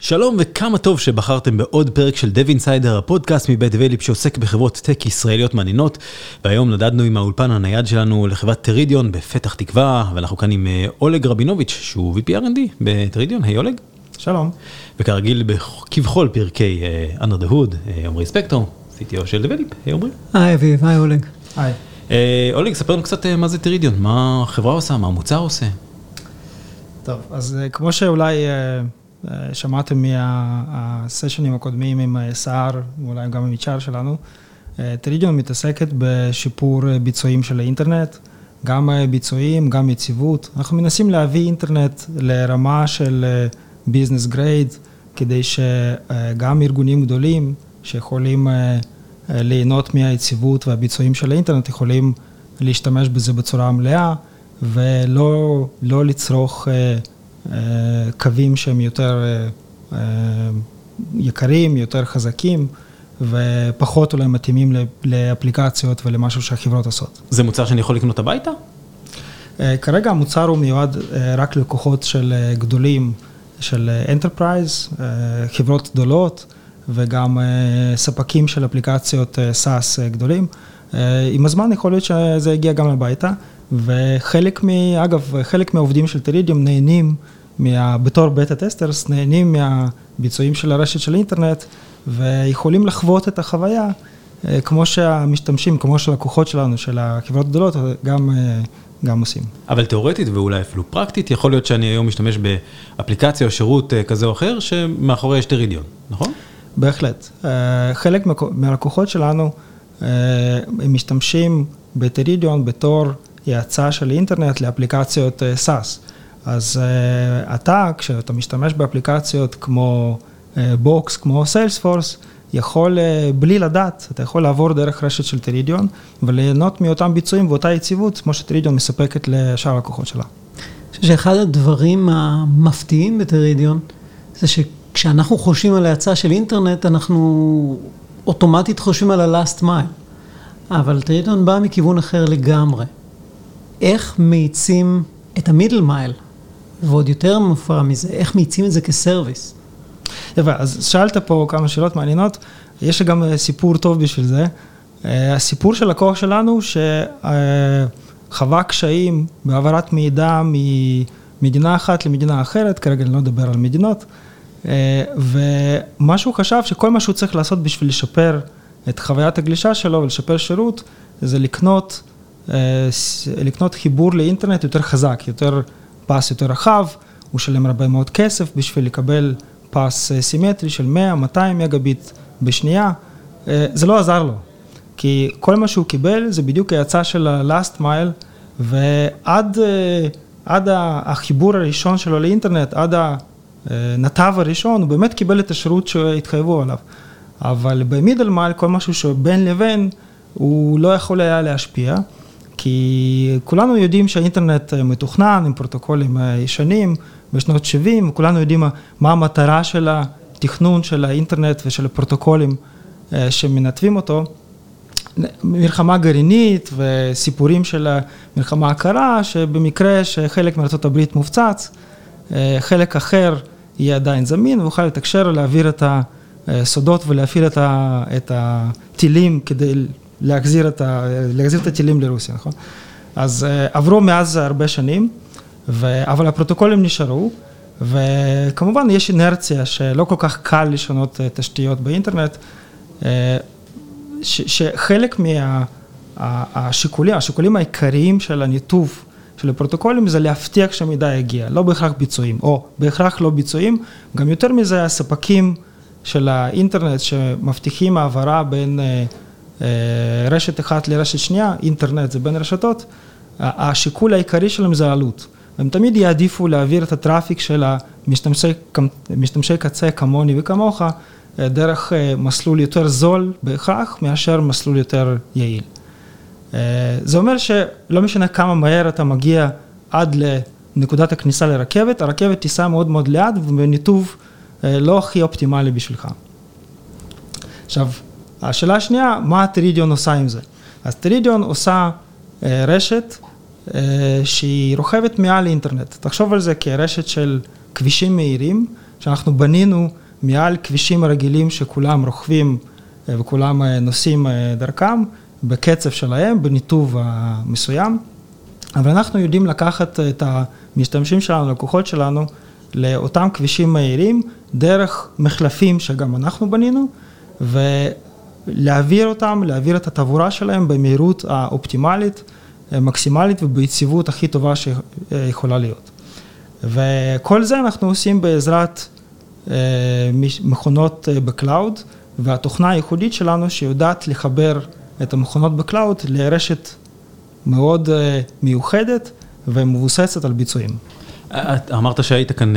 שלום וכמה טוב שבחרתם בעוד פרק של Dev Insider, הפודקאסט מבית דבליפ שעוסק בחברות טק ישראליות מעניינות והיום נדדנו עם האולפן הנייד שלנו לחברת טרידיון בפתח תקווה ואנחנו כאן עם אולג רבינוביץ' שהוא VP R&D בטרידיון, היי אולג. שלום. וכרגיל כבכל פרקי under the hood, עמרי ספקטור, CTO של דבליפ, היי עמרי. היי אביב, היי אולג. היי. אולג, ספר לנו קצת מה זה טרידיון, מה החברה עושה, מה המוצר עושה. טוב, אז כמו שאולי... שמעתם מהסשנים הקודמים עם סער, ואולי גם עם HR שלנו, Teridion מתעסקת בשיפור ביצועים של האינטרנט, גם ביצועים, גם יציבות. אנחנו מנסים להביא אינטרנט לרמה של business grade, כדי שגם ארגונים גדולים שיכולים ליהנות מהיציבות והביצועים של האינטרנט, יכולים להשתמש בזה בצורה מלאה, ולא לצרוך קווים שהם יותר יקרים, יותר חזקים, ופחות אולי מתאימים לאפליקציות ולמשהו שהחברות עושות. זה מוצר שאני יכול לקנות הביתה? כרגע המוצר הוא מיועד רק ללקוחות של גדולים, של enterprise, חברות גדולות, וגם ספקים של אפליקציות SaaS גדולים. עם הזמן יכול להיות שזה יגיע גם הביתה. וחלק מ... אגב, חלק מהעובדים של טרידיום נהנים, מה, בתור בטה טסטרס, נהנים מהביצועים של הרשת של אינטרנט, ויכולים לחוות את החוויה, כמו שהמשתמשים, כמו שהלקוחות שלנו, של החברות גדולות, גם, גם עושים. אבל תיאורטית ואולי אפילו פרקטית, יכול להיות שאני היום משתמש באפליקציה או שירות כזה או אחר, שמאחורי יש טרידיון, נכון? בהחלט. חלק מהלקוחות שלנו, הם משתמשים ב Teridion בתור האצה של אינטרנט לאפליקציות SaaS. אז אתה, כשאתה משתמש באפליקציות כמו Box, כמו Salesforce, יכול בלי לדעת, אתה יכול לעבור דרך רשת של Teridion וליהנות מאותם ביצועים ואותה יציבות, כמו ש Teridion מספקת לשאר הלקוחות שלה. אני חושב שאחד הדברים המפתיעים ב Teridion, זה שכשאנחנו חושבים על האצה של אינטרנט, אנחנו אוטומטית חושבים על ה-last mile. אבל טרידיון בא מכיוון אחר לגמרי. איך מאיצים את המידל מייל, ועוד יותר מופרע מזה, איך מאיצים את זה כסרוויס? יפה, אז שאלת פה כמה שאלות מעניינות, יש גם סיפור טוב בשביל זה. הסיפור של לקוח שלנו, שחווה קשיים בהעברת מידע ממדינה אחת למדינה אחרת, כרגע אני לא אדבר על מדינות, ומה שהוא חשב שכל מה שהוא צריך לעשות בשביל לשפר את חוויית הגלישה שלו ולשפר שירות, זה לקנות לקנות חיבור לאינטרנט יותר חזק, יותר פס יותר רחב, הוא שלם הרבה מאוד כסף בשביל לקבל פס סימטרי של 100-200 מגה ביט בשנייה, זה לא עזר לו, כי כל מה שהוא קיבל זה בדיוק ההצעה של ה-last mile, ועד החיבור הראשון שלו לאינטרנט, עד הנתב הראשון, הוא באמת קיבל את השירות שהתחייבו עליו, אבל במידל מייל, כל משהו שבין לבין, הוא לא יכול היה להשפיע. כי כולנו יודעים שהאינטרנט מתוכנן עם פרוטוקולים ישנים בשנות 70, כולנו יודעים מה המטרה של התכנון של האינטרנט ושל הפרוטוקולים שמנתבים אותו. מלחמה גרעינית וסיפורים של המלחמה הקרה, שבמקרה שחלק מארה"ב מופצץ, חלק אחר יהיה עדיין זמין ויוכל לתקשר, להעביר את הסודות ולהפעיל את הטילים כדי להחזיר את, ה, להחזיר את הטילים לרוסיה, נכון? אז עברו מאז הרבה שנים, ו, אבל הפרוטוקולים נשארו, וכמובן יש אינרציה שלא כל כך קל לשנות תשתיות באינטרנט, ש, שחלק מהשיקולים, השיקולים העיקריים של הניתוב של הפרוטוקולים זה להבטיח שהמידע יגיע, לא בהכרח ביצועים, או בהכרח לא ביצועים, גם יותר מזה הספקים של האינטרנט שמבטיחים העברה בין רשת אחת לרשת שנייה, אינטרנט זה בין רשתות, השיקול העיקרי שלהם זה עלות. הם תמיד יעדיפו להעביר את הטראפיק של המשתמשי קצה כמוני וכמוך, דרך מסלול יותר זול בהכרח, מאשר מסלול יותר יעיל. זה אומר שלא משנה כמה מהר אתה מגיע עד לנקודת הכניסה לרכבת, הרכבת תיסע מאוד מאוד לאט ובניתוב לא הכי אופטימלי בשבילך. עכשיו, השאלה השנייה, מה טרידיון עושה עם זה? אז טרידיון עושה רשת שהיא רוכבת מעל אינטרנט. תחשוב על זה כרשת של כבישים מהירים, שאנחנו בנינו מעל כבישים רגילים שכולם רוכבים וכולם נוסעים דרכם, בקצב שלהם, בניתוב מסוים, אבל אנחנו יודעים לקחת את המשתמשים שלנו, לקוחות שלנו, לאותם כבישים מהירים, דרך מחלפים שגם אנחנו בנינו, ולהעביר אותם, להעביר את התעבורה שלהם במהירות האופטימלית, מקסימלית וביציבות הכי טובה שיכולה להיות. וכל זה אנחנו עושים בעזרת מכונות ב cloud, והתוכנה הייחודית שלנו שיודעת לחבר את המכונות ב cloud לרשת מאוד מיוחדת ומבוססת על ביצועים. אמרת שהיית כאן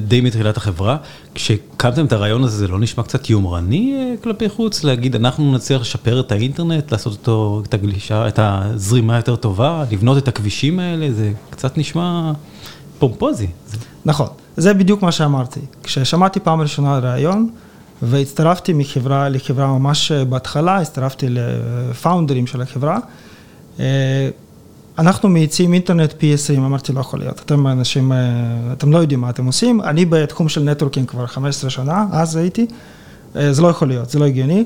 די מתחילת החברה, כשהקמתם את הרעיון הזה זה לא נשמע קצת יומרני כלפי חוץ? להגיד אנחנו נצליח לשפר את האינטרנט, לעשות אותו, את הגלישה, את הזרימה יותר טובה, לבנות את הכבישים האלה, זה קצת נשמע פומפוזי. נכון, זה בדיוק מה שאמרתי. כששמעתי פעם ראשונה על הרעיון, והצטרפתי מחברה לחברה ממש בהתחלה, הצטרפתי לפאונדרים של החברה. אנחנו מייצאים אינטרנט פי 20, אמרתי לא יכול להיות, אתם אנשים, אתם לא יודעים מה אתם עושים, אני בתחום של נטוורקינג כבר 15 שנה, אז הייתי, זה לא יכול להיות, זה לא הגיוני,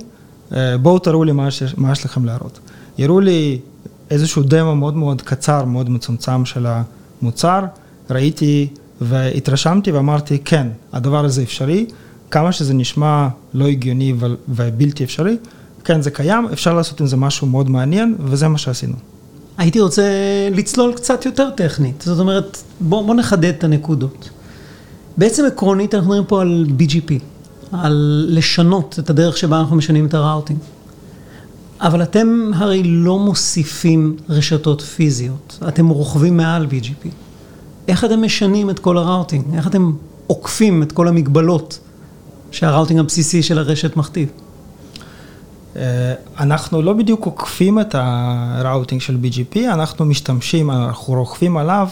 בואו תראו לי מה יש לכם להראות. יראו לי איזשהו דמו מאוד מאוד קצר, מאוד מצומצם של המוצר, ראיתי והתרשמתי ואמרתי כן, הדבר הזה אפשרי. כמה שזה נשמע לא הגיוני ובלתי אפשרי, כן, זה קיים, אפשר לעשות עם זה משהו מאוד מעניין, וזה מה שעשינו. הייתי רוצה לצלול קצת יותר טכנית, זאת אומרת, בואו בוא נחדד את הנקודות. בעצם עקרונית אנחנו מדברים פה על BGP, על לשנות את הדרך שבה אנחנו משנים את הראוטינג. אבל אתם הרי לא מוסיפים רשתות פיזיות, אתם רוכבים מעל BGP. איך אתם משנים את כל הראוטינג? איך אתם עוקפים את כל המגבלות שהראוטינג הבסיסי של הרשת מכתיב. אנחנו לא בדיוק עוקפים את הראוטינג של BGP, אנחנו משתמשים, אנחנו רוכבים עליו,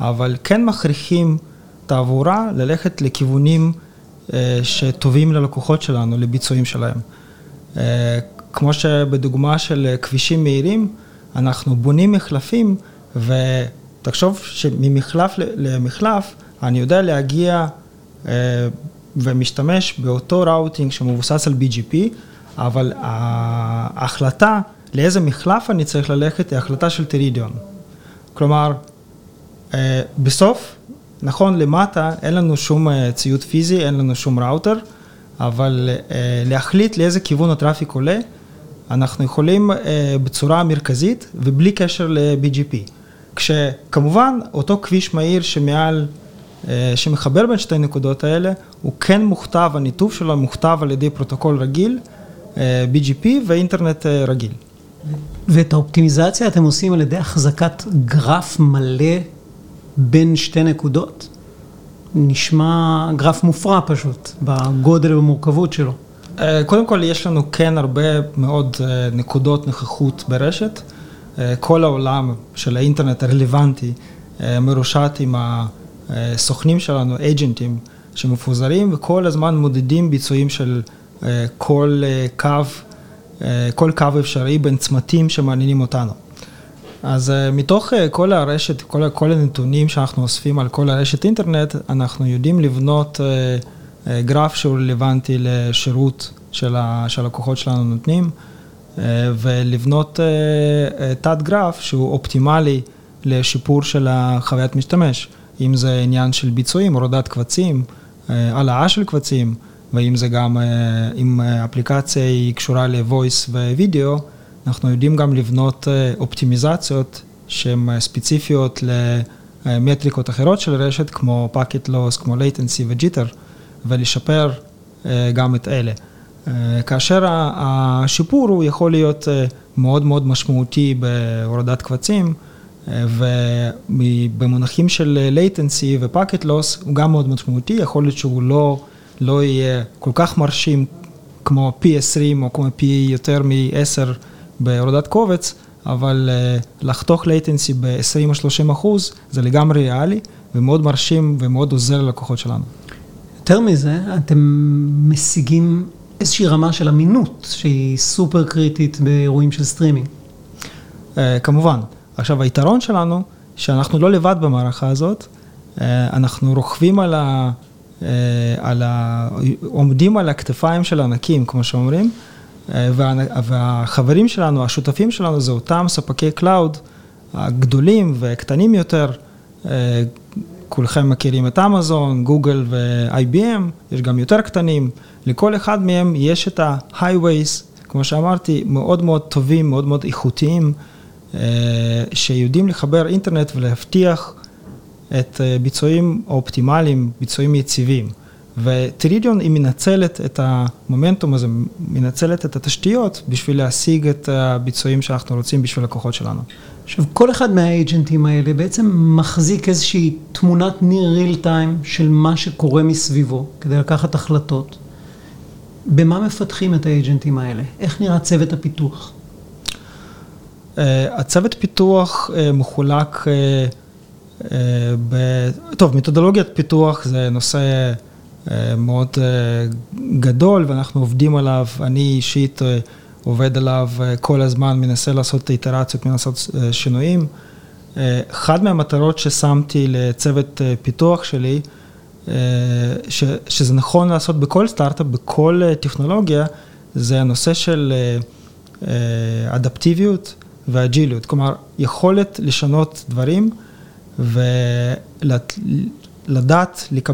אבל כן מכריחים תעבורה ללכת לכיוונים שטובים ללקוחות שלנו, לביצועים שלהם. כמו שבדוגמה של כבישים מהירים, אנחנו בונים מחלפים, ותחשוב שממחלף למחלף, אני יודע להגיע ומשתמש באותו ראוטינג שמבוסס על BGP, אבל ההחלטה לאיזה מחלף אני צריך ללכת היא החלטה של טרידיון. כלומר, בסוף, נכון, למטה אין לנו שום ציוד פיזי, אין לנו שום ראוטר, אבל להחליט לאיזה כיוון ה traffic עולה, אנחנו יכולים בצורה מרכזית ובלי קשר ל-BGP. כשכמובן, אותו כביש מהיר שמעל שמחבר בין שתי נקודות האלה, הוא כן מוכתב, הניתוב שלו מוכתב על ידי פרוטוקול רגיל, BGP ואינטרנט רגיל. ואת האופטימיזציה אתם עושים על ידי החזקת גרף מלא בין שתי נקודות? נשמע גרף מופרע פשוט, בגודל ובמורכבות שלו. קודם כל, יש לנו כן הרבה מאוד נקודות נוכחות ברשת. כל העולם של האינטרנט הרלוונטי מרושת עם ה... סוכנים שלנו, אייג'נטים, שמפוזרים וכל הזמן מודדים ביצועים של כל קו, כל קו אפשרי בין צמתים שמעניינים אותנו. אז מתוך כל הרשת, כל, כל הנתונים שאנחנו אוספים על כל הרשת אינטרנט, אנחנו יודעים לבנות גרף שהוא רלוונטי לשירות של שהלקוחות שלנו נותנים, ולבנות תת גרף שהוא אופטימלי לשיפור של החוויית משתמש. אם זה עניין של ביצועים, הורדת קבצים, העלאה של קבצים, ואם זה גם, אם האפליקציה היא קשורה ל-voice ווידאו, אנחנו יודעים גם לבנות אופטימיזציות שהן ספציפיות למטריקות אחרות של רשת, כמו packet loss, כמו latency ו-jitter, ולשפר גם את אלה. כאשר השיפור הוא יכול להיות מאוד מאוד משמעותי בהורדת קבצים, ובמונחים של latency ו-packet loss הוא גם מאוד משמעותי, יכול להיות שהוא לא, לא יהיה כל כך מרשים כמו פי 20 או כמו פי יותר מ-10 בהורדת קובץ, אבל לחתוך latency ב-20 או 30 אחוז זה לגמרי ריאלי ומאוד מרשים ומאוד עוזר ללקוחות שלנו. יותר מזה, אתם משיגים איזושהי רמה של אמינות שהיא סופר קריטית באירועים של סטרימינג. כמובן. עכשיו, היתרון שלנו, שאנחנו לא לבד במערכה הזאת, אנחנו רוכבים על על ה... עומדים על הכתפיים של ענקים, כמו שאומרים, וה... והחברים שלנו, השותפים שלנו, זה אותם ספקי cloud הגדולים וקטנים יותר. כולכם מכירים את אמזון, גוגל ו-IBM, יש גם יותר קטנים, לכל אחד מהם יש את ה-highways, כמו שאמרתי, מאוד מאוד טובים, מאוד מאוד איכותיים, אה, שיודעים לחבר אינטרנט ולהבטיח את אה, ביצועים אופטימליים, ביצועים יציבים. וטרידיון היא מנצלת את המומנטום הזה, מנצלת את התשתיות בשביל להשיג את הביצועים שאנחנו רוצים בשביל לקוחות שלנו. עכשיו, כל אחד מהאג'נטים האלה בעצם מחזיק איזושהי תמונת near real time של מה שקורה מסביבו, כדי לקחת החלטות. במה מפתחים את האג'נטים האלה? איך נראה צוות הפיתוח? Uh, הצוות פיתוח uh, מחולק, uh, ב... טוב, מתודולוגיית פיתוח זה נושא uh, מאוד uh, גדול ואנחנו עובדים עליו, אני אישית עובד עליו כל הזמן, מנסה לעשות איטרציות, מנסה לעשות שינויים. אחת מהמטרות ששמתי לצוות פיתוח שלי, אה, ש, שזה נכון לעשות בכל סטארט-אפ, בכל אה, טכנולוגיה, זה הנושא של אה, אדפטיביות ואג'יליות. כלומר, יכולת לשנות דברים ולדעת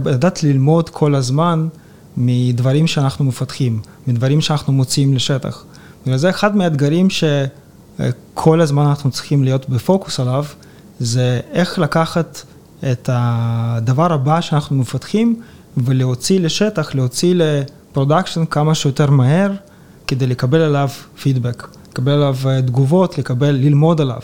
לדעת ללמוד כל הזמן מדברים שאנחנו מפתחים, מדברים שאנחנו מוציאים לשטח. בגלל זה אחד מהאתגרים שכל הזמן אנחנו צריכים להיות בפוקוס עליו, זה איך לקחת את הדבר הבא שאנחנו מפתחים ולהוציא לשטח, להוציא ל production כמה שיותר מהר כדי לקבל עליו פידבק, לקבל עליו אה, תגובות, לקבל, ללמוד עליו.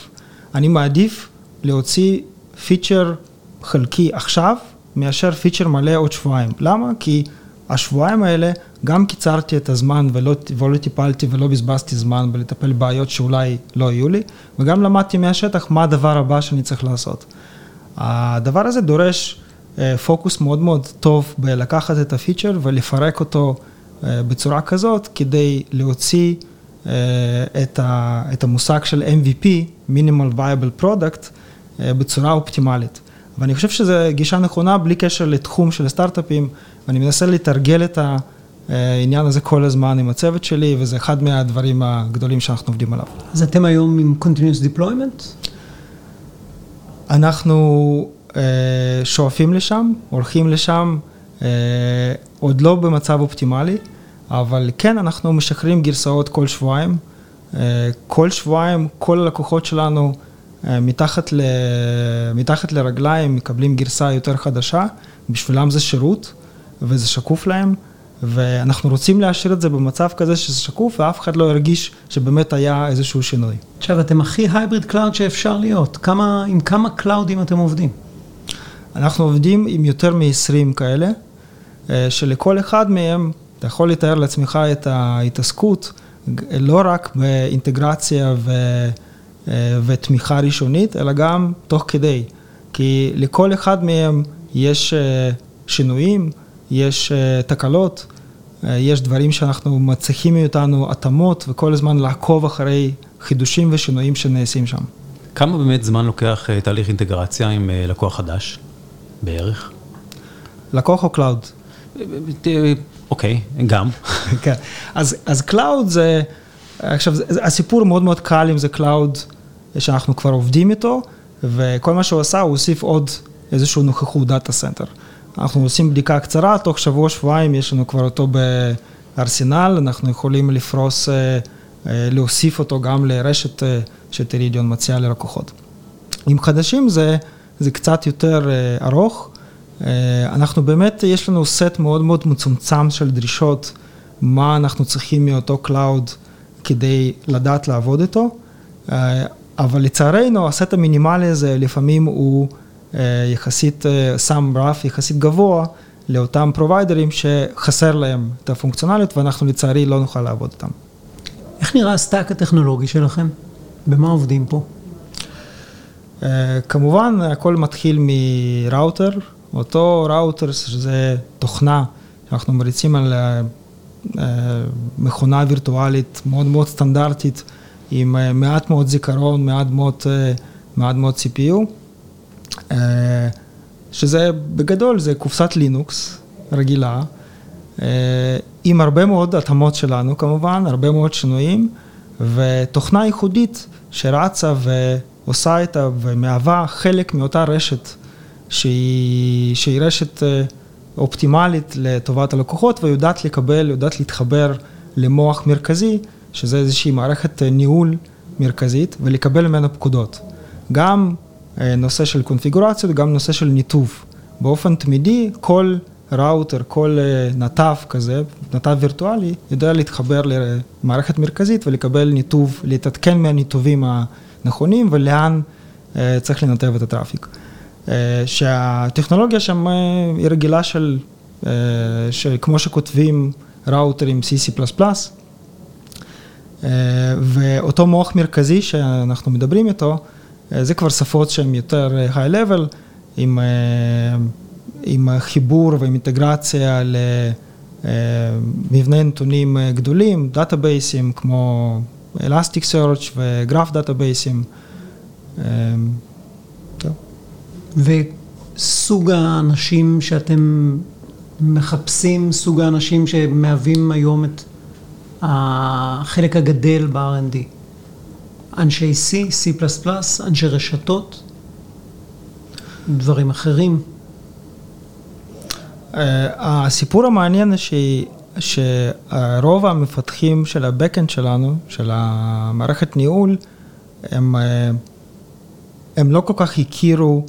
אני מעדיף להוציא פיצ'ר חלקי עכשיו, מאשר פיצ'ר מלא עוד שבועיים. למה? כי השבועיים האלה גם קיצרתי את הזמן ולא, ולא טיפלתי ולא בזבזתי זמן בלטפל בבעיות שאולי לא יהיו לי, וגם למדתי מהשטח מה הדבר הבא שאני צריך לעשות. הדבר הזה דורש אה, פוקוס מאוד מאוד טוב בלקחת את הפיצ'ר ולפרק אותו אה, בצורה כזאת כדי להוציא אה, את, ה, את המושג של MVP, Minimal Viable Product, בצורה אופטימלית. ואני חושב שזו גישה נכונה בלי קשר לתחום של סטארט-אפים, ואני מנסה לתרגל את העניין הזה כל הזמן עם הצוות שלי, וזה אחד מהדברים הגדולים שאנחנו עובדים עליו. אז אתם היום עם Continuous Deployment? אנחנו אה, שואפים לשם, הולכים לשם, אה, עוד לא במצב אופטימלי, אבל כן, אנחנו משחררים גרסאות כל שבועיים. אה, כל שבועיים, כל הלקוחות שלנו אה, מתחת, ל, מתחת לרגליים מקבלים גרסה יותר חדשה, בשבילם זה שירות וזה שקוף להם. ואנחנו רוצים להשאיר את זה במצב כזה שזה שקוף, ואף אחד לא ירגיש שבאמת היה איזשהו שינוי. עכשיו, אתם הכי hybrid cloud שאפשר להיות. כמה, עם כמה קלאודים אתם עובדים? אנחנו עובדים עם יותר מ-20 כאלה, אה, שלכל אחד מהם, אתה יכול לתאר לעצמך את ההתעסקות, לא רק באינטגרציה ו, אה, ותמיכה ראשונית, אלא גם תוך כדי. כי לכל אחד מהם יש אה, שינויים, יש תקלות, אה, יש דברים שאנחנו מצריכים מאיתנו התאמות וכל הזמן לעקוב אחרי חידושים ושינויים שנעשים שם. כמה באמת זמן לוקח אה, תהליך אינטגרציה עם אה, לקוח חדש בערך? לקוח או cloud? אוקיי, גם. כן, אז, אז cloud זה, עכשיו הסיפור מאוד מאוד קל אם זה cloud שאנחנו כבר עובדים איתו, וכל מה שהוא עשה הוא הוסיף עוד איזשהו נוכחות data center. אנחנו עושים בדיקה קצרה, תוך שבוע-שבועיים יש לנו כבר אותו בארסנל, אנחנו יכולים לפרוס, אה, אה, להוסיף אותו גם לרשת אה, ש Teridion מציע ללקוחות. עם חדשים זה, זה קצת יותר ארוך. אנחנו באמת, יש לנו סט מאוד מאוד מצומצם של דרישות, מה אנחנו צריכים מאותו cloud כדי לדעת לעבוד איתו, אבל לצערנו הסט המינימלי הזה לפעמים הוא אה, יחסית שם אה, רף יחסית גבוה לאותם פרוביידרים שחסר להם את הפונקציונליות ואנחנו לצערי לא נוכל לעבוד איתם. איך נראה ה stack הטכנולוגי שלכם? במה עובדים פה? אה, כמובן, הכל מתחיל מראוטר, אותו ראוטר שזה תוכנה שאנחנו מריצים על מכונה וירטואלית מאוד מאוד סטנדרטית, עם אה, מעט מאוד זיכרון, מעט מאוד, אה, מעט מאוד CPU. אה, שזה בגדול, זה קופסת לינוקס, רגילה, עם הרבה מאוד התאמות שלנו כמובן, הרבה מאוד שינויים, ותוכנה ייחודית שרצה ועושה את ה... ומהווה חלק מאותה רשת שהיא, שהיא רשת אופטימלית לטובת הלקוחות ויודעת לקבל, יודעת להתחבר למוח מרכזי, שזה איזושהי מערכת ניהול מרכזית, ולקבל ממנו פקודות. גם נושא של קונפיגורציות, גם נושא של ניתוב. באופן תמידי, כל ראוטר, כל נתב כזה, נתב וירטואלי, יודע להתחבר למערכת מרכזית ולקבל ניתוב, להתעדכן מהניתובים הנכונים ולאן צריך לנתב את הטראפיק. שהטכנולוגיה שם היא רגילה של, כמו שכותבים ראוטרים C, C++, ואותו מוח מרכזי שאנחנו מדברים איתו, זה כבר שפות שהן יותר high-level, עם, עם חיבור ועם אינטגרציה למבנה נתונים גדולים, דאטאבייסים כמו Elasticsearch וגרף דאטאבייסים. וסוג האנשים שאתם מחפשים, סוג האנשים שמהווים היום את החלק הגדל ב-R&D. אנשי C, C++, אנשי רשתות, דברים אחרים. הסיפור המעניין שרוב המפתחים של ה-Backend שלנו, של המערכת ניהול, הם, הם לא כל כך הכירו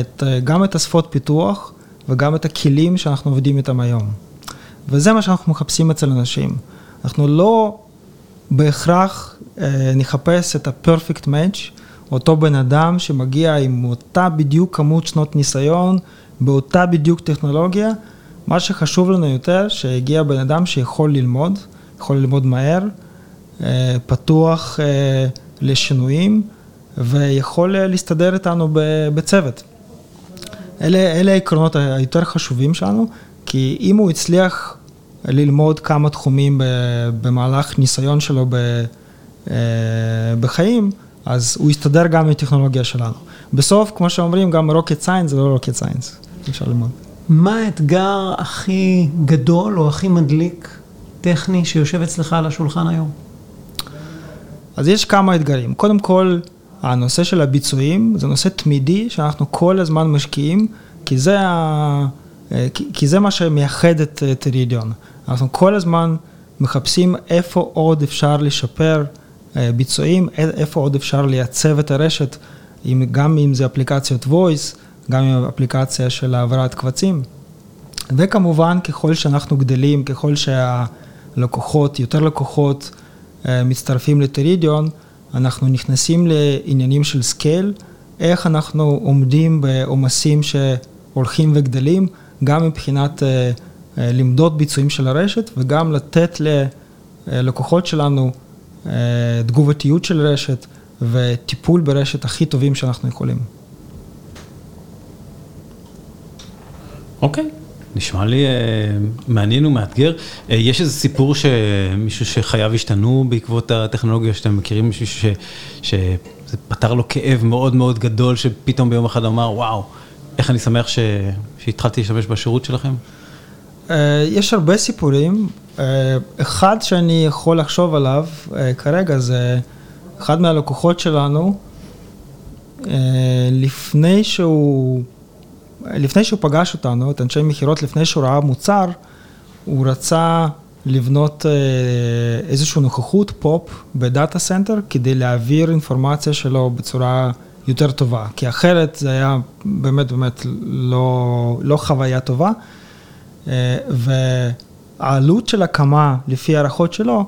את, גם את השפות פיתוח וגם את הכלים שאנחנו עובדים איתם היום. וזה מה שאנחנו מחפשים אצל אנשים. אנחנו לא בהכרח אה, נחפש את ה-perfect match, אותו בן אדם שמגיע עם אותה בדיוק כמות שנות ניסיון, באותה בדיוק טכנולוגיה. מה שחשוב לנו יותר, שהגיע בן אדם שיכול ללמוד, יכול ללמוד מהר, אה, פתוח אה, לשינויים ויכול להסתדר איתנו בצוות. אלה, אלה העקרונות היותר חשובים שלנו, כי אם הוא הצליח ללמוד כמה תחומים במהלך ניסיון שלו בחיים, אז הוא יסתדר גם עם הטכנולוגיה שלנו. בסוף, כמו שאומרים, גם rocket science זה לא rocket science, אפשר ללמוד. מה האתגר הכי גדול או הכי מדליק, טכני, שיושב אצלך על השולחן היום? אז יש כמה אתגרים. קודם כל, הנושא של הביצועים זה נושא תמידי שאנחנו כל הזמן משקיעים, כי זה, ה... כי זה מה שמייחד את טרידיון. אנחנו כל הזמן מחפשים איפה עוד אפשר לשפר ביצועים, איפה עוד אפשר לייצב את הרשת, גם אם זה אפליקציות voice, גם עם אפליקציה של העברת קבצים. וכמובן, ככל שאנחנו גדלים, ככל שהלקוחות, יותר לקוחות מצטרפים ל Teridion, אנחנו נכנסים לעניינים של scale, איך אנחנו עומדים בעומסים שהולכים וגדלים, גם מבחינת למדוד ביצועים של הרשת וגם לתת ללקוחות שלנו תגובתיות של רשת וטיפול ברשת הכי טובים שאנחנו יכולים. אוקיי, okay. נשמע לי uh, מעניין ומאתגר. Uh, יש איזה סיפור שמישהו שחייו השתנו בעקבות הטכנולוגיה שאתם מכירים, מישהו ש, שזה פתר לו כאב מאוד מאוד גדול, שפתאום ביום אחד אמר, וואו, איך אני שמח ש, שהתחלתי להשתמש בשירות שלכם? Uh, יש הרבה סיפורים. Uh, אחד שאני יכול לחשוב עליו uh, כרגע זה אחד מהלקוחות שלנו, uh, לפני שהוא... לפני שהוא פגש אותנו, את אנשי מכירות, לפני שהוא ראה מוצר, הוא רצה לבנות איזושהי נוכחות PoP ב data center כדי להעביר אינפורמציה שלו בצורה יותר טובה, כי אחרת זה היה באמת באמת לא, לא חוויה טובה. והעלות של הקמה, לפי הערכות שלו,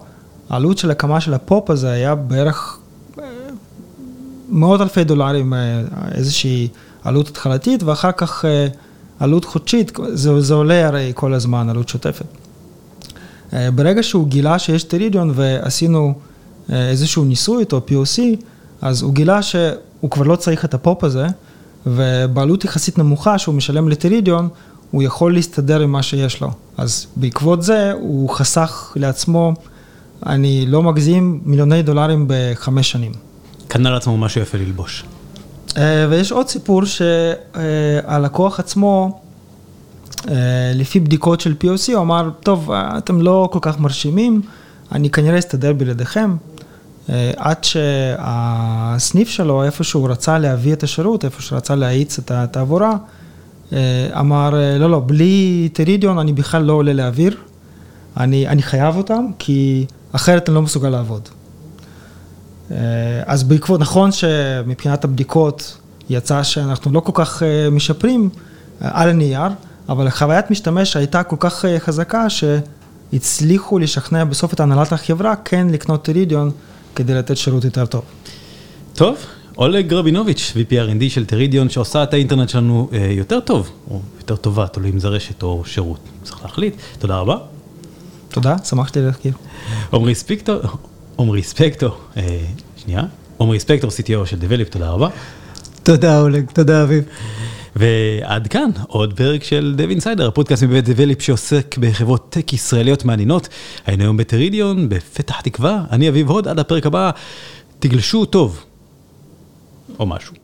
העלות של הקמה של הפופ הזה היה בערך מאות אלפי דולרים, איזושהי עלות התחלתית, ואחר כך עלות חודשית, זה, זה עולה הרי כל הזמן, עלות שוטפת. ברגע שהוא גילה שיש טרידיון ועשינו איזשהו ניסוי איתו, POC, אז הוא גילה שהוא כבר לא צריך את הפופ הזה, ובעלות יחסית נמוכה שהוא משלם לטרידיון, הוא יכול להסתדר עם מה שיש לו. אז בעקבות זה הוא חסך לעצמו, אני לא מגזים, מיליוני דולרים בחמש שנים. קנה לעצמו משהו יפה ללבוש. ויש עוד סיפור שהלקוח עצמו לפי בדיקות של POC, הוא אמר, טוב, אתם לא כל כך מרשימים, אני כנראה אסתדר בלעדיכם. עד שהסניף שלו, איפה שהוא רצה להביא את השירות, איפה שהוא רצה להאיץ את התעבורה, אמר, לא, לא, בלי טרידיון אני בכלל לא עולה לאוויר, אני, אני חייב אותם, כי אחרת אני לא מסוגל לעבוד. אז בעקבות, נכון שמבחינת הבדיקות יצא שאנחנו לא כל כך משפרים על הנייר, אבל חוויית משתמש הייתה כל כך חזקה שהצליחו לשכנע בסוף את הנהלת החברה כן לקנות טרידיון כדי לתת שירות יותר טוב. טוב, אולג רבינוביץ', VP R&D של טרידיון, שעושה את האינטרנט שלנו יותר טוב, או יותר טובה, תלוי אם זה רשת או שירות, צריך להחליט. תודה רבה. תודה, שמחתי להכיר. עומרי ספקטור, עומרי ספקטור, שנייה, עומרי ספקטור, CTO של Develop, תודה רבה. תודה אולג, תודה אביב. ועד כאן עוד פרק של Dev Insider, הפודקאסט מבית Develop שעוסק בחברות טק ישראליות מעניינות. היינו היום בטרידיון, בפתח תקווה, אני אביב הוד, עד הפרק הבא, תגלשו טוב, או משהו.